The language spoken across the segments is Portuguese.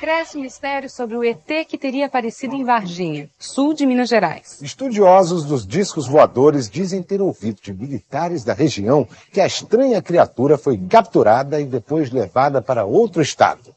Cresce o mistério sobre o ET que teria aparecido em Varginha, sul de Minas Gerais. Estudiosos dos discos voadores dizem ter ouvido de militares da região que a estranha criatura foi capturada e depois levada para outro estado.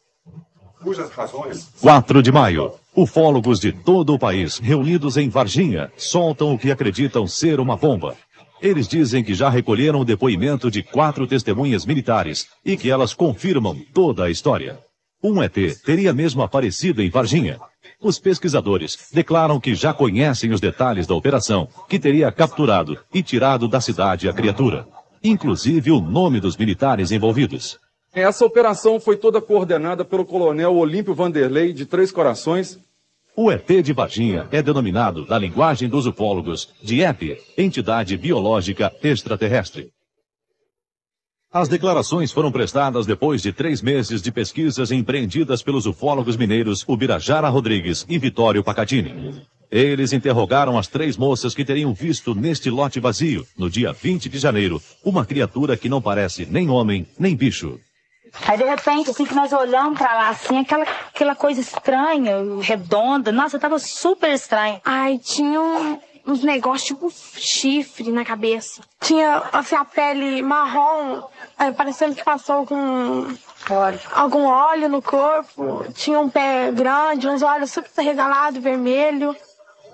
Cujas razões? 4 de maio. Ufólogos de todo o país, reunidos em Varginha, soltam o que acreditam ser uma bomba. Eles dizem que já recolheram o depoimento de quatro testemunhas militares e que elas confirmam toda a história. Um ET teria mesmo aparecido em Varginha. Os pesquisadores declaram que já conhecem os detalhes da operação, que teria capturado e tirado da cidade a criatura, inclusive o nome dos militares envolvidos. Essa operação foi toda coordenada pelo coronel Olímpio Vanderlei, de Três Corações. O ET de Varginha é denominado, na linguagem dos ufólogos, de EP, Entidade Biológica Extraterrestre. As declarações foram prestadas depois de três meses de pesquisas empreendidas pelos ufólogos mineiros Ubirajara Rodrigues e Vitório Pacatini. Eles interrogaram as três moças que teriam visto neste lote vazio, no dia 20 de janeiro, uma criatura que não parece nem homem, nem bicho. Aí de repente, assim que nós olhamos pra lá, assim, aquela, aquela coisa estranha, redonda, nossa, tava super estranho. Ai, tinha um, uns negócios tipo chifre na cabeça. Tinha, assim, a pele marrom, parecendo que passou com óleo. algum óleo no corpo. Tinha um pé grande, uns olhos super regalados, vermelho.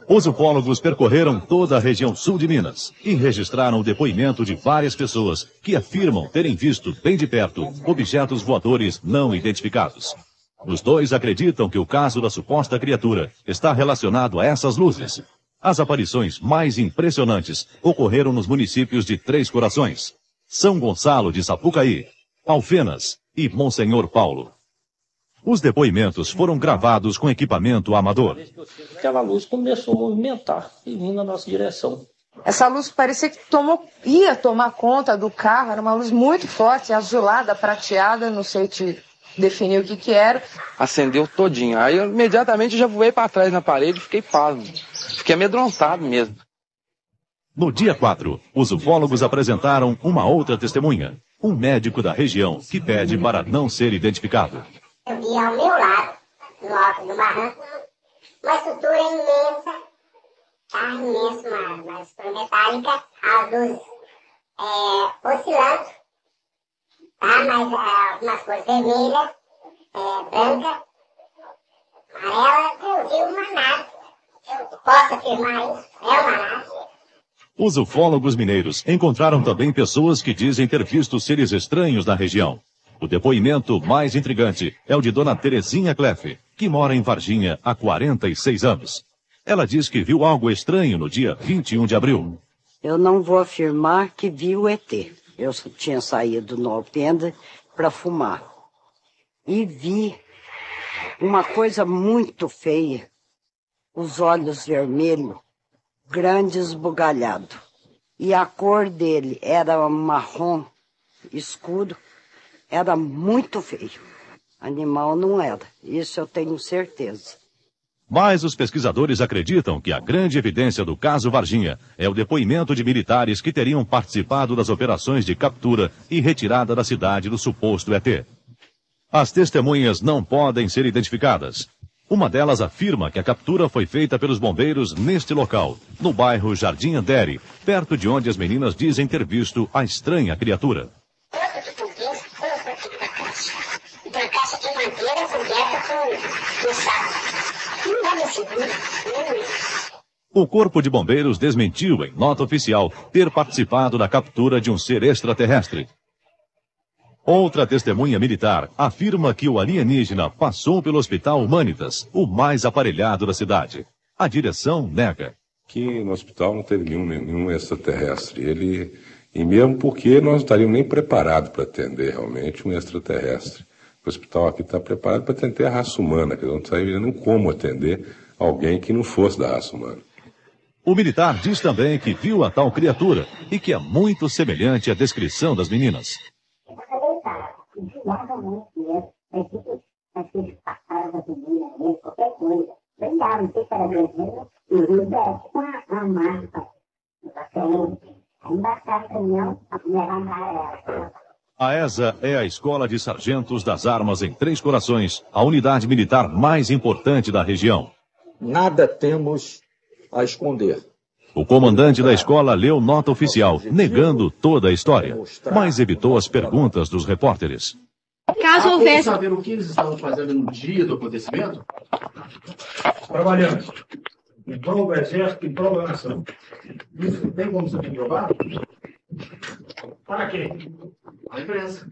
Os ufólogos percorreram toda a região sul de Minas e registraram o depoimento de várias pessoas que afirmam terem visto bem de perto objetos voadores não identificados. Os dois acreditam que o caso da suposta criatura está relacionado a essas luzes. As aparições mais impressionantes ocorreram nos municípios de Três Corações, São Gonçalo de Sapucaí, Alfenas e Monsenhor Paulo. Os depoimentos foram gravados com equipamento amador. Aquela luz começou a movimentar e vir na nossa direção. Essa luz parecia que tomou, ia tomar conta do carro, era uma luz muito forte, azulada, prateada, não sei te definir o que que era. Acendeu todinho. Aí eu imediatamente já voei para trás na parede e fiquei pasmo. Fiquei amedrontado mesmo. No dia 4, os ufólogos apresentaram uma outra testemunha, um médico da região que pede para não ser identificado. Eu vi ao meu lado, no alto do barranco, uma estrutura imensa, tá imensa, uma, uma estrutura metálica, as luzes é, oscilando, tá? Mas é, algumas cores vermelhas, é, branca, amarela, eu vi uma nave. Eu posso afirmar isso, é uma nave. Os ufólogos mineiros encontraram também pessoas que dizem ter visto seres estranhos na região. O depoimento mais intrigante é o de Dona Terezinha Cleff, que mora em Varginha há 46 anos. Ela diz que viu algo estranho no dia 21 de abril. Eu não vou afirmar que vi o ET. Eu tinha saído no Alpendre para fumar. E vi uma coisa muito feia. Os olhos vermelhos, grande esbugalhado. E a cor dele era marrom escuro era muito feio. Animal não era, isso eu tenho certeza. Mas os pesquisadores acreditam que a grande evidência do caso Varginha é o depoimento de militares que teriam participado das operações de captura e retirada da cidade do suposto ET. As testemunhas não podem ser identificadas. Uma delas afirma que a captura foi feita pelos bombeiros neste local, no bairro Jardim Andere, perto de onde as meninas dizem ter visto a estranha criatura. O Corpo de Bombeiros desmentiu em nota oficial ter participado da captura de um ser extraterrestre. Outra testemunha militar afirma que o alienígena passou pelo Hospital Humanitas, o mais aparelhado da cidade. A direção nega. Que no hospital não teve nenhum, nenhum extraterrestre. Ele, e mesmo porque nós não estaríamos nem preparados para atender realmente um extraterrestre. O hospital aqui está preparado para atender a raça humana, que não sabia nem como atender alguém que não fosse da raça humana. O militar diz também que viu a tal criatura e que é muito semelhante à descrição das meninas. A ESA é a Escola de Sargentos das Armas em Três Corações, a unidade militar mais importante da região. Nada temos a esconder. O comandante da escola leu nota oficial, negando toda a história, mas evitou as perguntas dos repórteres. Caso houvesse. saber o que eles estavam fazendo no dia do acontecimento? Trabalhando. Em prol do exército, em prol da nação. Isso tem como ser comprovado? Para quê? A imprensa.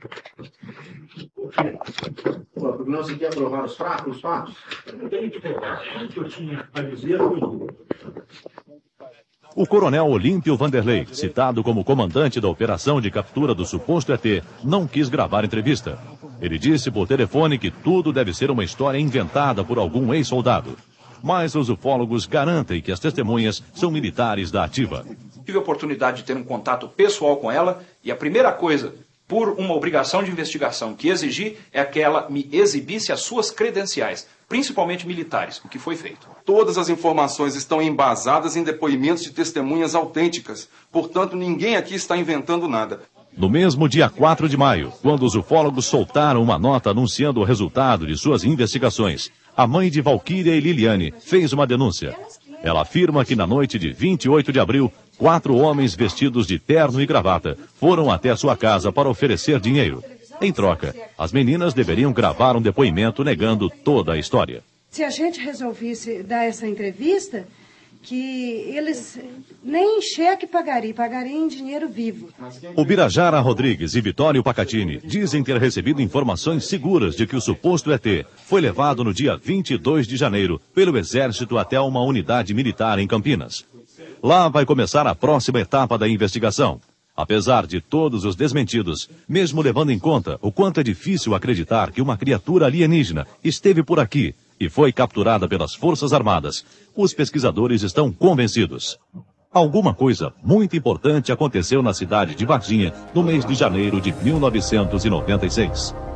Por quê? Pô, Porque não se quer provar os fatos? Os fatos? Eu não tenho que provar. O que eu tinha a dizer foi tudo. O coronel Olímpio Vanderlei, citado como comandante da operação de captura do suposto ET, não quis gravar entrevista. Ele disse por telefone que tudo deve ser uma história inventada por algum ex-soldado. Mas os ufólogos garantem que as testemunhas são militares da ativa. Tive a oportunidade de ter um contato pessoal com ela e a primeira coisa, por uma obrigação de investigação que exigi, é que ela me exibisse as suas credenciais, principalmente militares, o que foi feito. Todas as informações estão embasadas em depoimentos de testemunhas autênticas. Portanto, ninguém aqui está inventando nada. No mesmo dia 4 de maio, quando os ufólogos soltaram uma nota anunciando o resultado de suas investigações, a mãe de Valquíria e Liliane fez uma denúncia. Ela afirma que na noite de 28 de abril, quatro homens vestidos de terno e gravata foram até sua casa para oferecer dinheiro. Em troca, as meninas deveriam gravar um depoimento negando toda a história. Se a gente resolvesse dar essa entrevista, que eles nem em cheque pagariam, pagariam em dinheiro vivo. O Birajara Rodrigues e Vitório Pacatini dizem ter recebido informações seguras de que o suposto ET foi levado no dia 22 de janeiro pelo Exército até uma unidade militar em Campinas. Lá vai começar a próxima etapa da investigação. Apesar de todos os desmentidos, mesmo levando em conta o quanto é difícil acreditar que uma criatura alienígena esteve por aqui e foi capturada pelas Forças Armadas, os pesquisadores estão convencidos. Alguma coisa muito importante aconteceu na cidade de Varginha no mês de janeiro de 1996.